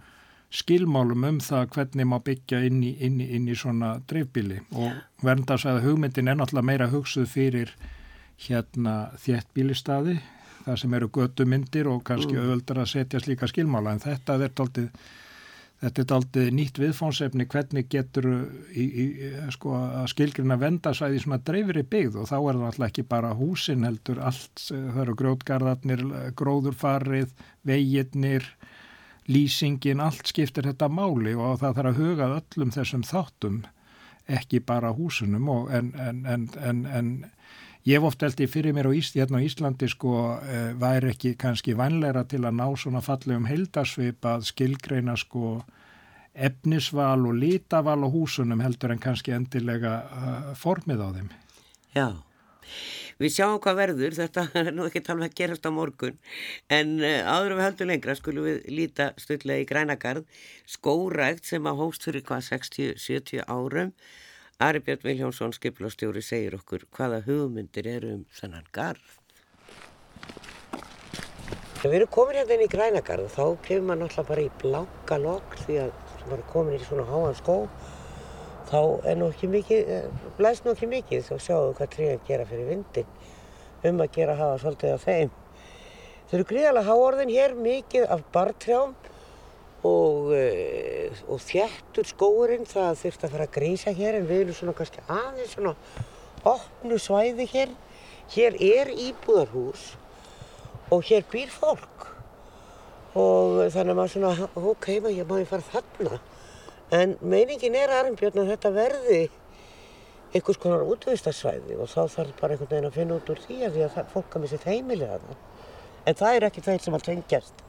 skilmálum um það hvernig má byggja inn í, inn í, inn í svona dreifbíli og vendarsæði hugmyndin er náttúrulega meira hugsuð fyrir hérna þéttbílistaði það sem eru göttumyndir og kannski mm. öðuldar að setja slíka skilmála. En þetta er taldið Þetta er aldrei nýtt viðfónsefni hvernig getur í, í, sko, að skilgrina vendasæði svona dreifri byggð. Og þá er það alltaf ekki bara húsin heldur allt, það eru grótgarðarnir, gróðurfarið, veginnir, lýsingin, allt skiptir þetta máli. Og það þarf að huga öllum þessum þáttum, ekki bara húsunum og en, en, en, en Ég hef oft eldi fyrir mér á, Ís, hérna á Íslandi sko eh, væri ekki kannski vanleira til að ná svona fallegum heldasvip að skilgreina sko efnisval og lítaval á húsunum heldur en kannski endilega uh, formið á þeim. Já, við sjáum hvað verður, þetta er nú ekki talveg að gerast á morgun, en uh, áður við höldum lengra skulum við líta stutlega í grænagarð, skórægt sem að hóst fyrir hvað 60-70 árum Ari Björn Viljónsson, skipilastjóri, segir okkur hvaða hugmyndir eru um þennan garð. Við erum komin hérna inn í grænagarð þá kemur maður náttúrulega bara í blanka lokk því að maður er komin í svona háan skó þá er nú ekki mikið, eh, blæst nú ekki mikið þá sjáum við hvað tríðan gera fyrir vindin um að gera hafa svolítið af þeim. Þau eru gríðalega háorðin hér mikið af bartrjám og, eh, og þjættur skóurinn það þurft að fara að grísa hér en við erum svona kannski aðeins svona opnu svæði hér. Hér er íbúðarhús og hér býr fólk. Og þannig að maður svona ok, maður ég fara þarna? En meiningin er aðrimbjörn að þetta verði einhvers konar útvistarsvæði og þá þarf bara einhvern veginn að finna út úr því að því að fólk að missi þeimilega það en það er ekki það sem að tengjast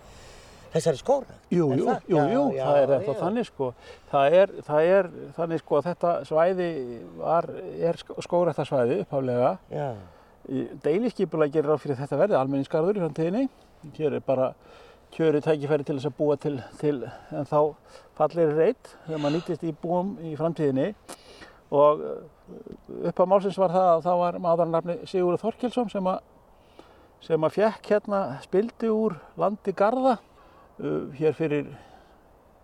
þessari skóra? Jú, jú, það? jú, jú, já, það er eftir þannig sko. Það er, það er þannig sko að þetta svæði var, er skórættarsvæði upphaflega. Já. Deiliskipulega gerir á fyrir þetta verði almenningsgarður í framtíðinni. Hér er bara kjöru tækifæri til þess að búa til, til en þá fallir reitt þegar maður nýttist í búum í framtíðinni. Og upp á málsins var það að það var maðurinn Sigurður Þorkelsson sem að sem að fjekk hérna spildi úr landi Garða uh, hér fyrir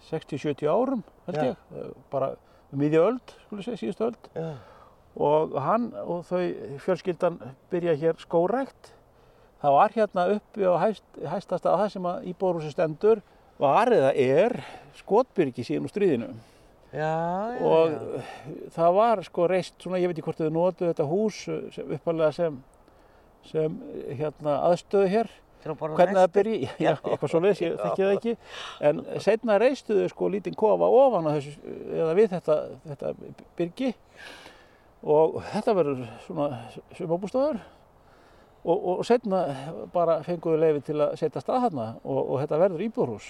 60-70 árum held ég, uh, bara miðja öld, segja, síðustu öld. Já. og hann og þau fjölskyldan byrja hér skórækt það var hérna uppi á hæst, hæstast að það sem að íbórhúsi stendur var eða er skotbyrgi síðan úr stríðinu. Já, já, og já. það var sko reist svona, ég veit ekki hvort þau notuðu þetta hús uppalega sem, sem hérna, aðstöðu hér hvernig það byrji, eitthvað svoleiðis, ég þekki það ekki. En setna reistuðu sko lítinn kofa ofan á þessu, eða við þetta, þetta byrgi. Og þetta verður svona sumabústofur og, og setna bara fenguðu leifi til að setja stað þarna. Og, og þetta verður íbúrhús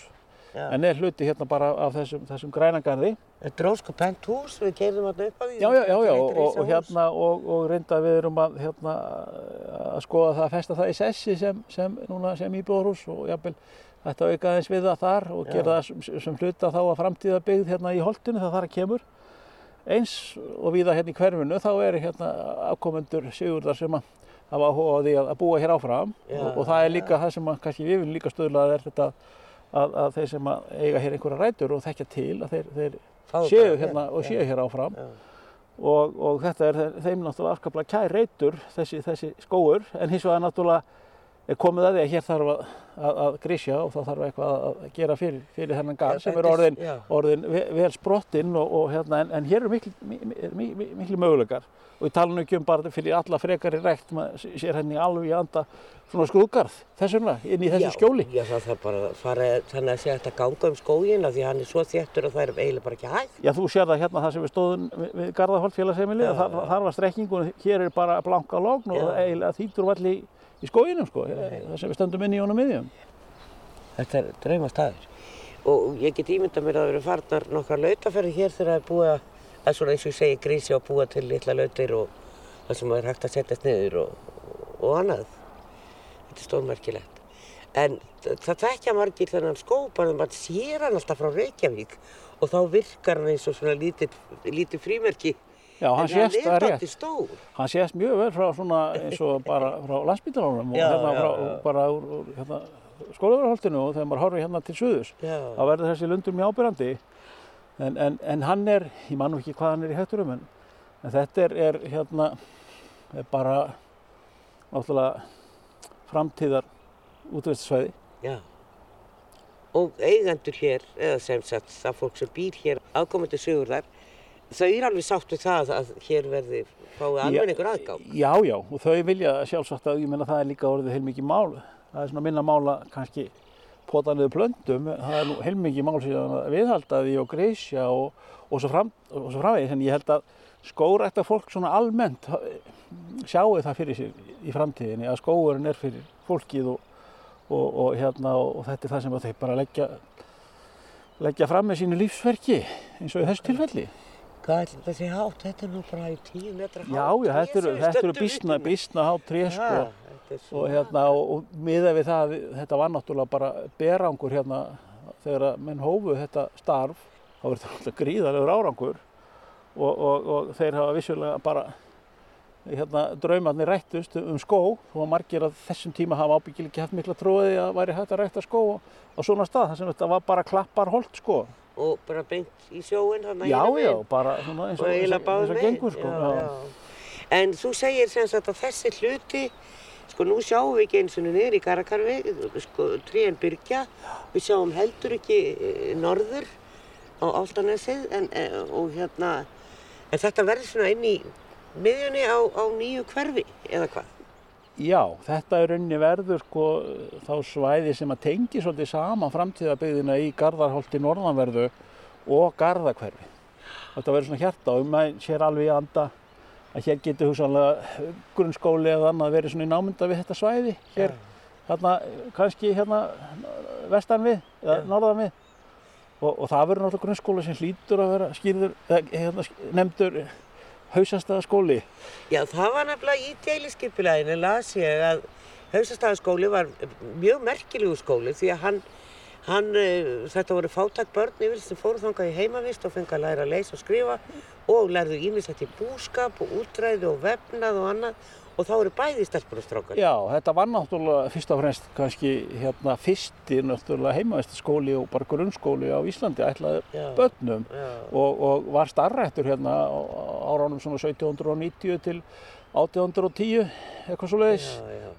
Já. en er hluti hérna bara af þessum, þessum grænagarði Þetta er ósku pent hús, við keirðum þarna upp að því. Já, já, já, já, og, og, risahús. hérna, og, og reynda við erum að, hérna, að skoða það að festa það í sessi sem, sem, núna, sem íbúðarhús og jafnvel þetta auka aðeins við það þar og Já. gera það sem, sem hluta þá að framtíða byggð hérna í holtinu það þar að kemur. Eins og viða hérna í hverfinu þá eru hérna afkomendur sigurdar sem að hafa áhuga á því að, að búa hér áfram og, og það er líka það sem að, kannski við viljum líka stöðla er þetta að, að þeir sem að eiga hér einhverja rætur og þekkja til að þeir, þeir séu hérna hér, og séu hér áfram. Og, og þetta er þe- þeim náttúrulega afskaplega kær reytur þessi, þessi skóur en hins vegar náttúrulega er komið að því að hér þarf að, að, að grísja og þá þarf eitthvað að gera fyrir, fyrir þennan garð sem þetta er orðin, orðin ve- vel sprottinn og, og hérna en, en hér eru miklu, miklu, miklu, möguleikar. Og ég tala nú ekki um bara fyrir alla frekari rekt maður sér henni alveg í anda svona skrúðgarð þess vegna inn í þessu Já, skjóli. Já, það þarf bara að fara þannig að sé að ganga um skógin af því hann er svo þéttur og það er eiginlega bara ekki hægt. Já, þú sér það hérna þar sem við stóðum við, við Garðaholt félagsheimili, þar, þar var strekkingun, hér er bara blanka logn og eiginlega þýtur valli í, skóginum sko, þar sem við stöndum inn í honum miðjum. Þetta er draumastæður. Og ég get ímyndað mér að það eru farnar nokkra lautaferði hér þegar það er búið að, að svona eins og ég segi, grísi og búa til litla lautir og það sem er hægt að setjast niður og, og annað. Þetta er stórmerkilegt. En það þekkja margir þennan skó, bara maður sér hann alltaf frá Reykjavík og þá virkar hann eins og svona lítið, lítið frímerki. Já, hann sést, það rétt. Hann sést mjög vel frá svona eins og bara frá landsbytaránum og hérna frá, bara úr, hérna, skólaverðarholtinu og þegar maður horfir hérna til suðus, þá verður þessi lundur mjög ábyrrandi. En, en, en hann er, ég man nú ekki hvað hann er í hætturum, en, en þetta er, er hérna, er bara náttúrulega framtíðar útvistasvæði. já. Og eigendur hér, eða sem sagt það fólk sem býr hér, afkomendur sigurðar, þau eru alveg sátt við það að hér verði fáið almenningur aðgáð. Já, já, og þau vilja sjálfsagt að, ég menna það er líka orðið heilmikið mál. Það er svona minna mála kannski pota niður plöndum, það er nú heilmikið mál síðan að viðhalda því og greisja og, og svo, fram, og svo framvegis, en ég held að skórækta fólk svona almennt sjáu það fyrir sér í framtíðinni að skóurinn er fyrir fólkið og, og, og hérna og þetta er það sem þeir bara leggja leggja fram með sínu lífsverki eins og í þessu tilfelli. Hvað er þetta sé hátt? Þetta er nú bara í tíu metra hátt. Já, já, þetta eru, eru bísna, bísna há tré sko og hérna og, miða við það, þetta var náttúrulega bara berangur hérna þegar menn hófu þetta starf þá var þetta náttúrulega gríðalegur árangur og, og, og þeir hafa vissulega bara hérna draumarnir rættust um skó og margir að þessum tíma hafa ábyggilega ekki haft mikla tróði að væri hægt að rætta skó á svona stað þar sem þetta var bara klappar holt sko Og bara beint í sjóin þannig já já, bara svona eins og, og megin. gengur sko já, já. En þú segir sem sagt að þessi hluti, sko nú sjáum við ekki eins og niður í Garakarfi, sko tríen byrgja, við sjáum heldur ekki eh, norður á Áltanesið en, eh, og hérna, en þetta verður svona inn í miðjunni á, á nýju hverfi eða hvað? Já, þetta er rauninni verður sko þá svæði sem að tengi svolítið saman framtíðabyggðina í Garðarholti norðanverðu og Garðakverfi. Þetta verður svona hjarta og um að sér alveg í anda að hér getur hugsanlega grunnskóli eða annað verið svona í námynda við þetta svæði. Hér, hérna, kannski hérna vestan við eða norðan við. Og, og það verður náttúrulega grunnskóla sem hlýtur að vera skýrður, eða, hérna, nefndur hausastæða skóli. Já, það var nefnilega í deiliskypilæðinu las ég að Hausastæðaskóli var mjög merkilegu skóli því að hann, hann eh, þetta voru fátæk börn yfir sem fóru þangað í heimavist og fengið að læra að leysa og skrifa og lærðu ímislegt í búskap og útræði og vefnað og annað og þá eru bæði stelpur og strákar. Já, þetta var náttúrulega fyrst og fremst kannski hérna fyrsti náttúrulega heimavistaskóli og bara grunnskóli á Íslandi ætlaði börnum og, og var starrættur hérna á áránum svona 1790 til 1810 eitthvað svo leiðis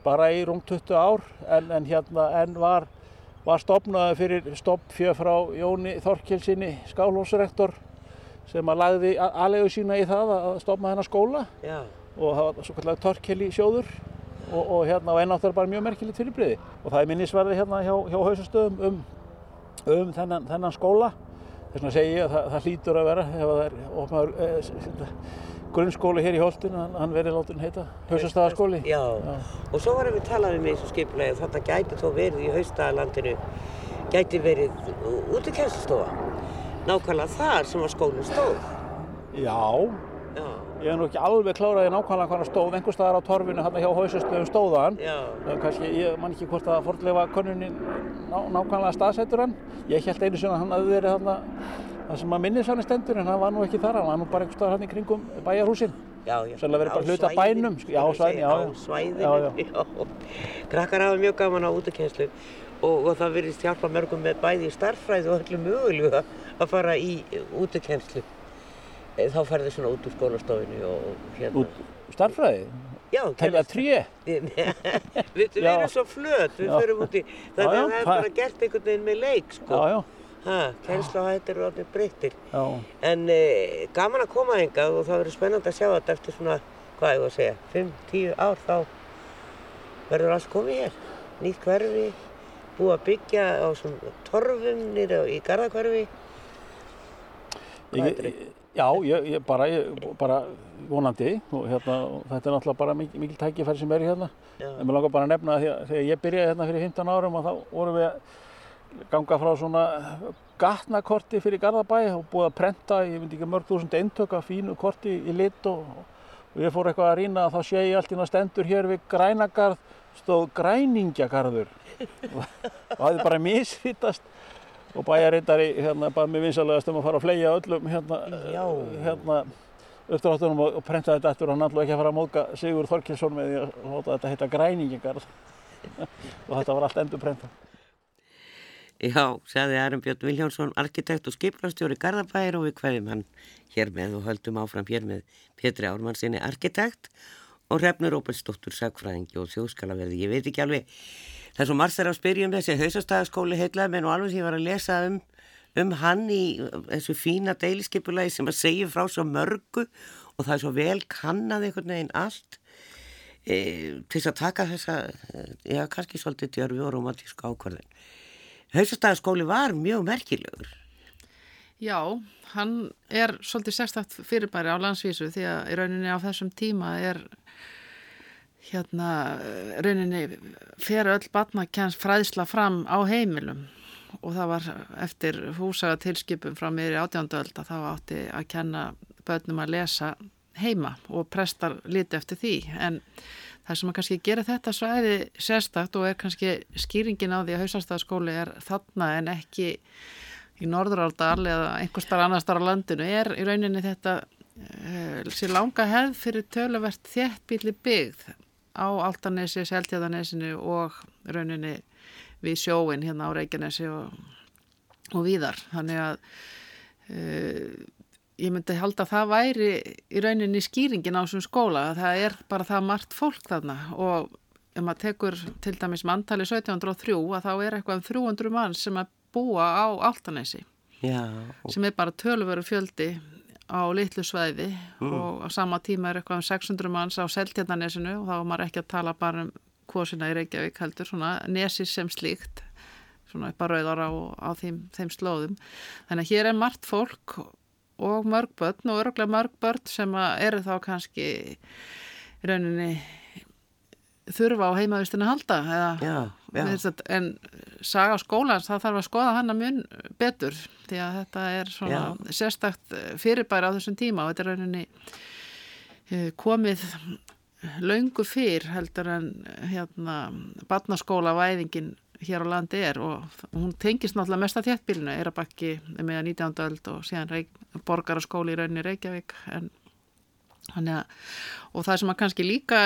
bara í rúm 20 ár en, en hérna en var, var stopnaði fyrir stoppfjöð frá Jóni Þorkilsinni skálhósrektor sem að lagði aðlegu sína í það að stofna þennan skóla. Já, og það var svo kallar Torkeli sjóður. Og, og hérna og ennátt er bara mjög merkilegt fyrirbriði og það er minnisverði hérna hjá, hjá hausastöðum um, um þennan, þennan skóla þess vegna segi ég að það, það hlýtur að vera ef það er opnaður eh, grunnskóli hér í Holtin, hann, hann verið látin heita hausastæðaskóli já. Og svo varum við talað um eins og skipulegi að þetta gæti þó verið í haustæðalandinu, gæti verið útikennstofa. Nákvæmlega þar sem að skólinn stóð. Já, Já, ég er nú ekki alveg kláraði nákvæmlega hvað hann stóð, einhver staðar á torfinu hérna hjá hausastöðum stóðan já, kannski, ég man ekki hvort að fordleifa konunni ná, nákvæmlega staðsettur hann ég held einu sinna að hann hafði verið þarna það sem að minnisvanni stendur en hann var nú ekki þar hann var nú bara einhver staðar hann í kringum bæjarhúsin já. já. Sennilega verið bara svæðinu, bænum, sko, já, svæðinu, segja, já, Á já. svæðinu, já. Krakkar hafa mjög gaman á útikennslu og, og það virðist hjálpa mörgum með bæði í starffræði og öllu mögulegu að, fara í útikennslu. Þá færðu svona út úr skólastofinu og hérna. út starffræði, Já, kennast- tré Við, erum svo flöt, við förum út í, það, Já, já, er bara gert einhvern veginn með leik, sko. já, já, Ha, kennsluhættir eru allir breyttir. já, En e, gaman að koma hingað og það verður spennandi að sjá þetta eftir svona, hvað ég var að segja, 5-10 ár þá verður allt komið hér. Nýtt hverfi, búið að byggja á svona torfum nýra í Garðakverfi. Hvað ég, heldurðu? Já, ég, ég bara, ég, bara vonandi. Og hérna, þetta er náttúrulega bara mikil, mikil tækifæri sem er hérna. Já, En mér langar bara að nefna að þegar ég byrjaði hérna fyrir 15 árum og þá vorum við að ganga frá svona gatnakorti fyrir Garðabæ og búið að prenta, ég myndi ekki mörg þúsund eintök af fínu korti í lit og, og ég fór eitthvað að rýna að þá sé ég allt inn að stendur hér við grænagarð stóð græningjagarður. Og það hefði bara misfittast og bæjarreitari hérna bara með vinsalegast um að fara að fleia öllum hérna, hérna uppdráttunum og, og prenta þetta eftir og hann ætlaði ekki að fara að móðga Sigur Þorkilsson með því að láta þetta heita græningingar og þetta var allt endur prenta. Já, sagði Aron Björn Viljánsson, arkitekt og skiplastjóri Garðabæir og við hverjum hann hér með og höldum áfram hér með Pétri Ármann sinni arkitekt og Hrefnur Óbelsdóttur sagfræðingi og þjóðskalaverði. Ég veit ekki alveg, það er svo margt þeirra að spyrja um þessi hausastæðaskóli heitlaði menn og alveg sem ég var að lesa um, um hann í þessu fína deiliskeipulagi sem að segja frá svo mörgu og það er svo vel kannað einhvern veginn allt e, til þess að taka þessa, e, já, kannski svolítið djörfi og romantísku ákvarðin. Hausastæðaskóli var mjög merkilegur. Já, hann er svolítið sérstakt fyrirbæri á landsvísu því að í rauninni á þessum tíma er hérna rauninni fer öll batnakens fræðsla fram á heimilum. Og það var eftir húsaga tilskipum frá mér í átjánduöld að þá átti að kenna börnum að lesa heima og prestar liti eftir því. En það sem að kannski gera þetta svæði sérstakt og er kannski skýringin á því að hausastæðaskóli er þarna en ekki í Norðuráldal eða einhver starf annar starf á landinu er í rauninni þetta uh, sér langa hefð fyrir töluvert þéttbíli byggð á Altanesi, Seltjáðanesinu og rauninni við sjóin hérna á Reykjanesi og, og víðar. Þannig að uh, ég myndi halda að það væri í rauninni skýringin á þessum skóla að það er bara það margt fólk þarna og ef maður tekur til dæmis mantali 1703 að þá er eitthvað um 300 mann sem að búa á Altanesi Já, sem er bara tölveru fjöldi á litlu svæði Mm. og á sama tíma er eitthvað um 600 manns á Seltjarnanesinu og þá er maður ekki að tala bara um kvosina í Reykjavík heldur svona nesi sem slíkt svona upp að rauðara á þeim, þeim slóðum þannig að hér er margt fólk og mörg börn og öruglega mörg börn sem eru þá kannski rauninni þurfa á heimavistina að halda eða já, já. En saga skólans, það þarf að skoða hana mun betur því að þetta er svona sérstakt fyrirbæri á þessum tíma og þetta er rauninni eh, komið löngu fyrr heldur en hérna barnaskóla væðingin hér á landi er og hún tengist náttúrulega mest að þéttbílinu, Eirabakki með 19. öld og síðan borgaraskóli í rauninni Reykjavík en að, og það sem að kannski líka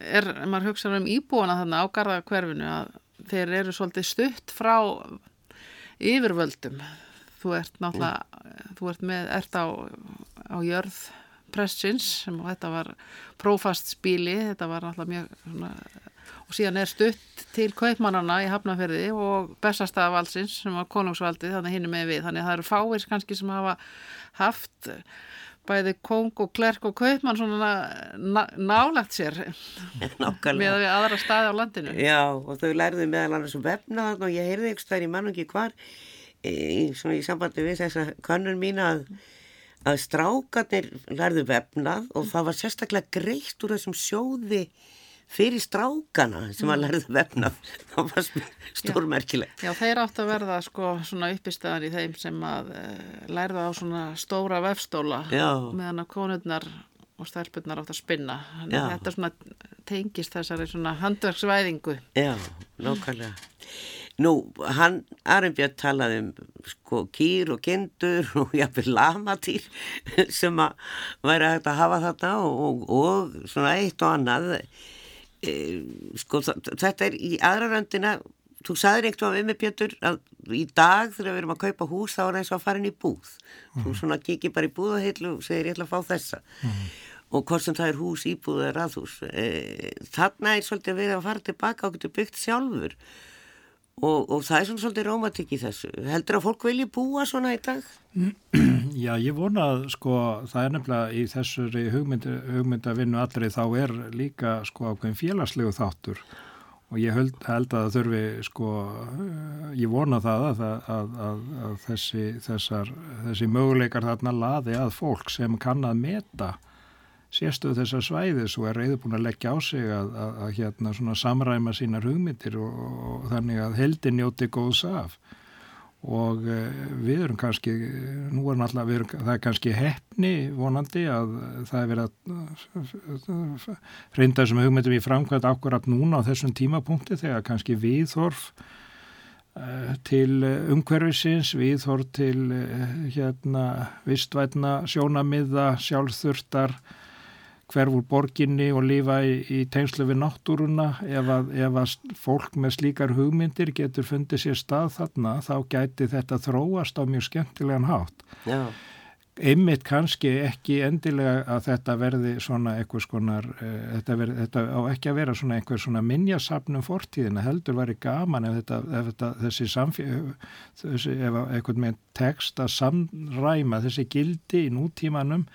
er, maður hugsa um íbúana þarna á garðakverfinu að þeir eru svolítið stutt frá yfirvöldum. Þú ert náttúrulega, þú ert með, ert á, á jörð pressins sem þetta var prófast spíli, þetta var náttúrulega mjög svona, og síðan er stutt til kaupmannana í Hafnarferði og Bessastaðavaldsins sem var konungsvaldið þannig hinn með við. Þannig að það eru fáir kannski sem hafa haft bæði kong og klerk og kaupmann svona nálagt sér með aðra staði á landinu. Já og þau lærðu meðal annars um vefnaðan og ég heyrði ykkur stær í mann og ekki hvar í, í sambandi við þessa kannun mín að að strákarnir lærðu vefnað og það var sérstaklega greitt úr þessum sjóði fyrir strákana sem að mm. lærðu vefnað það var stórmerkilegt Já, þeir átt að verða sko svona uppistöðan í þeim sem að uh, lærðu á svona stóra vefstóla Já. meðan að konurnar og stelpunnar átt að spinna þetta svona tengist þessari svona handverksvæðingu Já, nákvæmlega Nú, hann, Arnbjörn talaði um sko kýr og kindur og jáfnveg lamatýr sem að væri hægt að hafa þetta og, og, og svona eitt og annað. E, sko þetta er í aðra röndina, þú saðir eitthvað um mig Pjötur að í dag þegar við erum að kaupa hús þá er það eins og að fara inn í búð. Mm. Þú svona kikið bara í búð og heitlu og segir ég ætla að fá þessa. Mm. Og hvort sem það er hús, íbúð eða raðhús. E, þarna er svolítið við að fara tilbaka og getur byggt sjálfur. Og, og það er svona svolítið rómatik í þessu. Heldur að fólk vilji búa svona í dag? Já, ég vona að sko það er nefnilega í þessari hugmynd, hugmyndavinnu allri þá er líka sko ákveðin félagslegu þáttur. Og ég held, held að það þurfi sko, ég vona það að, að, að, að þessi, þessar, þessi möguleikar þarna laði að fólk sem kann að meta sérstöðu þessar svæðis og er reyðbúin að leggja á sig að, að, að hérna samræma sínar hugmyndir og, og þannig að heldin njóti góðs af og e, við erum kannski, nú er náttúrulega, það er kannski hefni vonandi að það er verið að reynda þessum hugmyndum í framkvæmt akkurat núna á þessum tímapunkti þegar kannski viðhorf e, til umhverfisins, viðhorf til e, hérna vistvætna sjónamiða, sjálfþurftar hverfur borginni og lifa í, í tengslu við náttúruna ef að, ef að fólk með slíkar hugmyndir getur fundið sér stað þarna þá gæti þetta þróast á mjög skemmtilegan hátt Já. einmitt kannski ekki endilega að þetta verði svona eitthvað skonar uh, þetta, verði, þetta á ekki að vera svona eitthvað svona minnjasafnum fortíðina heldur var í gaman ef þetta, ef þetta þessi samfélag þessi, ef eitthvað með text að samræma þessi gildi í nútímanum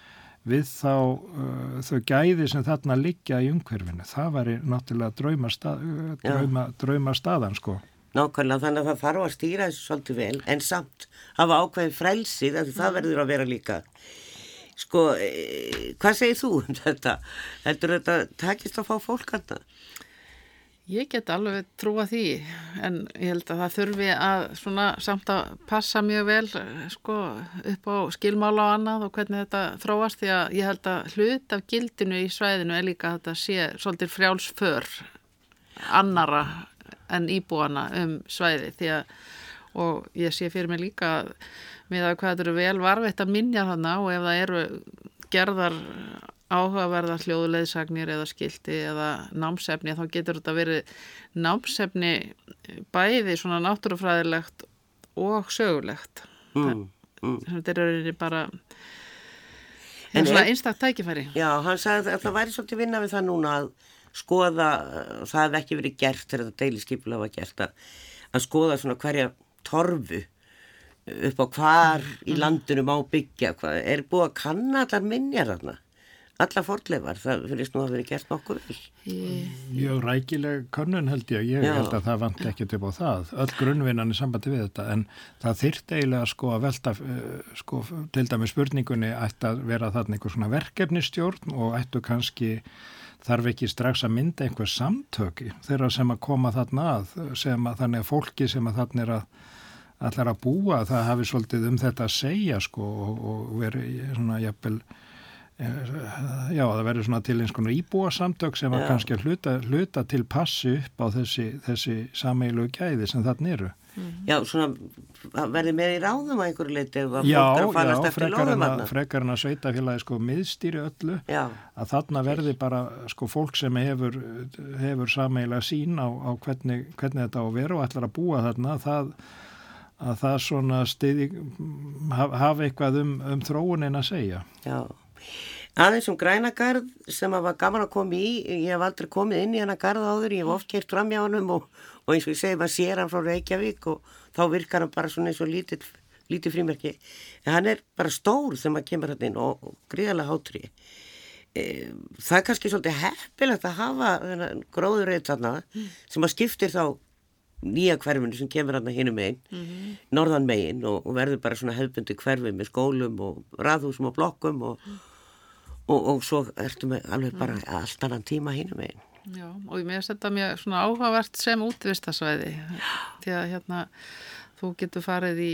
við þá uh, þau gæði sem þarna liggja í umhverfinu. Það væri náttúrulega drauma, stað, uh, drauma, drauma staðan sko. Nákvæmlega þannig að það þarf að stýra þessu svolítið vel en samt hafa ákveði frelsið að það verður að vera líka. Sko, e, hvað segir þú um þetta? Heldur þetta takist að fá fólk að það? Ég get alveg trúa því en ég held að það þurfi að svona samt að passa mjög vel sko upp á skilmála og annað og hvernig þetta þróast því að ég held að hlut af gildinu í svæðinu er líka að þetta sé svolítið frjálsför annara en íbúana um svæði því að og ég sé fyrir mig líka með að hvað eru vel varveitt að minja þannig og ef það eru gerðar áhugaverða hljóðulegðsagnir eða skildi eða námsefni þá getur þetta verið námsefni bæði svona náttúrufræðilegt og sögulegt. Mm, mm. þetta er bara en svona einstaktt tækifæri. Já, hann sagði að það væri svolítið vinna við það núna að skoða, það hefði ekki verið gert þegar þetta deiliskypulega var gert að, að skoða svona hverja torfu upp á hvar mm, í landinu má byggja, hvað, er búið að kanna allar minjar þarna alla fordleifar, það finnst nú að vera gert nokkur vel. Mjög rækileg könnun held ég, ég Já. held að það vant ekki upp á það, öll grunnvinnan er sambandi við þetta, en það þyrrt eiginlega sko að velta, eh, sko til dæmi spurningunni ætti að vera þarna einhver svona verkefnistjórn og ættu kannski þarf ekki strax að mynda einhver samtöki þeirra sem að koma þarna að, sem að þannig að fólki sem að þarna er að allar að búa, það hafi svolítið um þetta að segja sko og, og veri svona jafnvel já, það verður svona til eins konar íbúasamtök sem var kannski að hluta, hluta til passi upp á þessi, þessi sameilu gæði sem þarna eru. Mm. Já, svona verður með í ráðum að einhverju leiti eða fólk að farast eftir lóðum. Já, frekar en að sveitafélagi sko miðstýri öllu já. að þarna verður bara sko fólk sem hefur, hefur sameilega sín á, á hvernig, hvernig þetta á að vera og ætlar að búa þarna það, að það svona stiði hafa eitthvað um, um þróunin að segja. Já. Aðeins um grænagarð sem að var gaman að koma í, ég hef aldrei komið inn í hana garð áður, ég hef oft kert fram hjá hann og, og eins og ég segi, maður sér hann frá Reykjavík og þá virkar hann bara svona eins og lítið, lítið frímerki. En hann er bara stór þegar maður kemur hann inn og, og gríðarlega hátri. E, það er kannski svolítið heppilegt að hafa gróður reyð þarna sem að skiptir þá nýja hverfinu sem kemur hann að hinum megin, mm -hmm. norðan megin og, og verður bara svona hefbundi hverfi með skólum og raðhúsum og blokkum og, og, og svo ertu með alveg bara mm. allt annan tíma hinum megin. Já, og ég meðast þetta mjög svona áhugavert sem útvistasvæði því að hérna þú getur farið í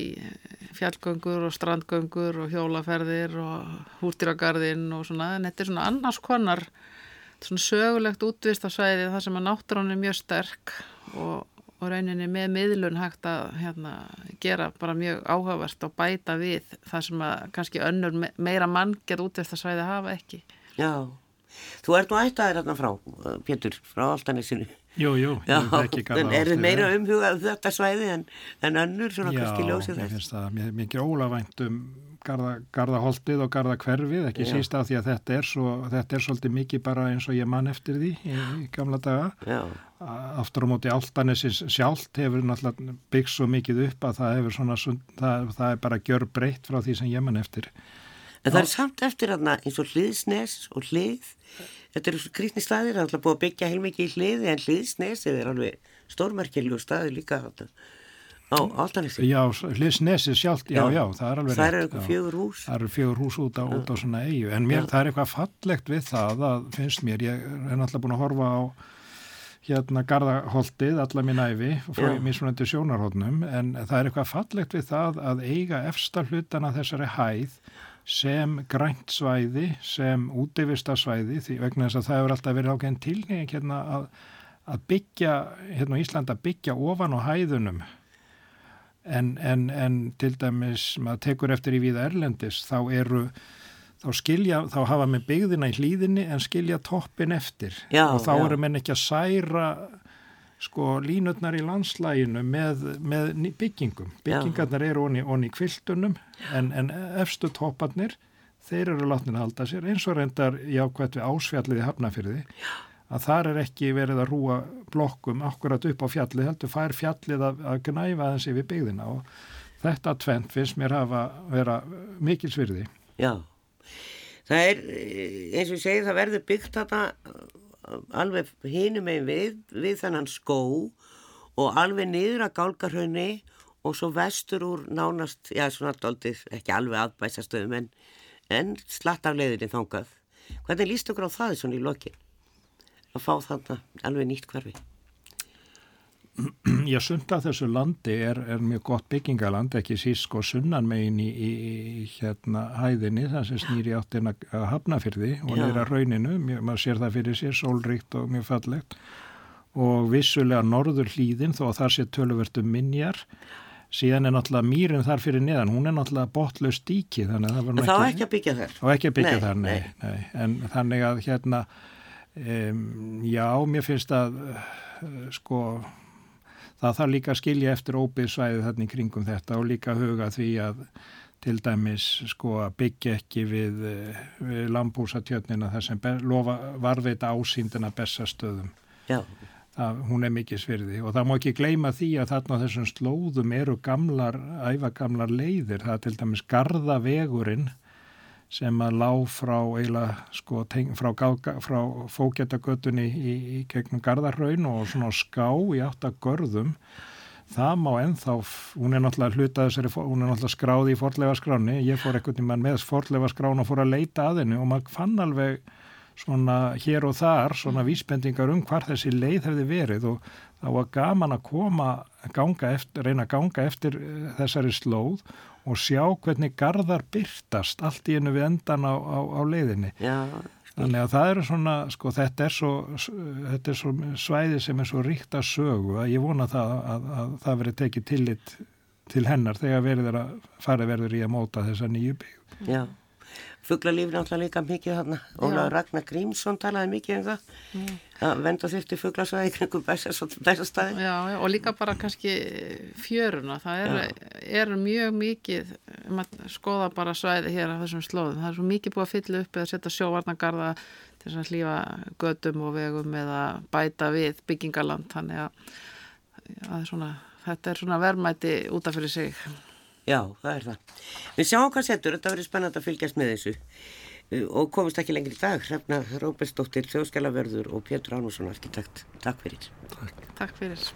fjallgöngur og strandgöngur og hjólaferðir og húrtýragarðin og svona, en þetta er svona annars konar svona sögulegt útvistasvæði þar sem að náttúrán er mjög sterk og og rauninni með miðlun hægt að hérna, gera bara mjög áhugavert og bæta við það sem að kannski önnur meira mann get útveistasvæði hafa ekki. Já, þú ert nú ættaðir hérna frá, Pétur, frá Altanessinu. Jú, jú, ég veit ekki hvað það átti. Er þið meira umhugað um þetta svæði en, en önnur svona Já, kannski ljósið þess? Já, ég finnst það mikið ólavænt um garda, gardaholtið og gardakverfið, ekki Já. síst af því að þetta er, svo, þetta er svolítið mikið bara eins og ég mann eftir því í, í gamla daga. Já. Aftur á móti áltanesins sjálft hefur náttúrulega byggt svo mikið upp að það hefur svona, það, það er bara gjör breytt frá því sem ég mann eftir. En það er samt eftir aðna eins og hliðsnes og hlið, þetta eru kristni staðir, það er alltaf búið að byggja heilmikið í hliði en hliðsnesið er alveg stórmerkjulegu staði líka þetta á Altanissi Já, Hlisnesi sjálft, já, já, það er alveg Það eru eitthvað fjögur hús. Það eru fjögur hús út á, út á svona eigu en mér, það er eitthvað fallegt við það að finnst mér, ég er náttúrulega búin að horfa á hérna Garðaholtið alla mín æfi frá mismunandi sjónarhóttnum en það er eitthvað fallegt við það að eiga efsta hlutana þessari hæð sem grænt svæði, sem útivistasvæði því vegna þess að það hefur alltaf verið ákveðin tilnefing hérna að, að byggja, hérna Íslanda byggja ofan á hæðunum. En, en, en til dæmis maður tekur eftir í viða Erlendis þá eru þá skilja, þá hafa með byggðina í hlýðinni en skilja toppin eftir já, og þá já. eru menn ekki að særa sko línutnar í landslæginu með, með byggingum byggingarnar já. eru onni, onni kvildunum en, en efstu topparnir þeir eru látnið að halda sér eins og reyndar jákvæmt við ásfjalliði hafnafyrði að þar er ekki verið að rúa blokkum akkurat upp á fjallið, heldur fær fjallið að, að gnæfa þessi við byggðina og þetta tvent finnst mér hafa vera mikil svirði. Já, það er eins og ég segi það verður byggt þetta alveg hinum einn við, við þannan skó og alveg niður að gálgarhaunni og svo vestur úr nánast, já svona doldið, ekki alveg aðbæsastöðum en, en slatt af leiðinni þángað. Hvernig líst okkur á það svona í lokinn? að fá þarna alveg nýtt hverfi. Já, sunda þessu landi er, er mjög gott byggingaland, ekki sísk og sunnan megin í, í, í hérna hæðinni, það sem snýri áttin að hafnafyrði og nýra rauninu, mjög, maður sér það fyrir sér, sólríkt og mjög fallegt. Og vissulega norður hlýðin þó að það sé tölvertu minjar. Síðan er náttúrulega mýrin þar fyrir neðan hún er náttúrulega botlaust díki þannig að það var ekki, ekki að byggja þar, ekki að byggja nei, þar nei, nei. en þannig að hérna Um, já, mér finnst að uh, sko það þarf líka að skilja eftir óbyggðsvæði þarna í kringum þetta og líka huga því að til dæmis sko að byggja ekki við, uh, við lambúsatjötnina þar sem lofa varveita ásýndina bestastöðum. Já. Það, hún er mikið svirði og það má ekki gleyma því að þarna þessum slóðum eru gamlar, æfagamlar leiðir. Það er til dæmis Garðavegurinn sem að lág frá, sko, frá, frá fókjættagötunni í, í gegnum Garðarraun og svona ská í áttagörðum það má ennþá, hún er náttúrulega hlutað þessari, hún er náttúrulega skráði í forlega skráni, ég fór ekkert í mann með forlega skrán og fór að leita að henni og maður fann alveg svona hér og þar svona vísbendingar um hvar þessi leið hefði verið og það var gaman að koma ganga eftir, reyna að ganga eftir eh, þessari slóð og sjá hvernig gardar byrtast allt í enu við endan á, á, á leiðinni. Já, Þannig að það eru svona, sko þetta er svo, þetta er svo svæði sem er svo ríkt að sögu að ég vona það að, að, að það veri tekið tillit til hennar þegar verður að fara verður í að móta þessa nýju byggð. Já, Fuglalíf náttúrulega líka mikið þarna. Ólaður Ragnar Grímsson talaði mikið um það. Að venda þurfti fuglasvæði kringum bæsastæði. Já, já, og líka bara kannski fjöruna. Það er, er mjög mikið, um skoða bara svæði hér á þessum slóðum. Það er svo mikið búið að fylla upp eða setja sjóvarnagarða til að hlýfa gödum og vegum eða bæta við byggingaland. Þannig að, að svona, þetta er svona verðmæti útaf fyrir sig. Já, það er það. Við sjáum hvað setur, þetta verður spennand að fylgjast með þessu og komast ekki lengri í dag. Hrefna Róbersdóttir, þjóðskjálaverður og Pétur Ánússon, arkitekt. Takk fyrir. Takk fyrir.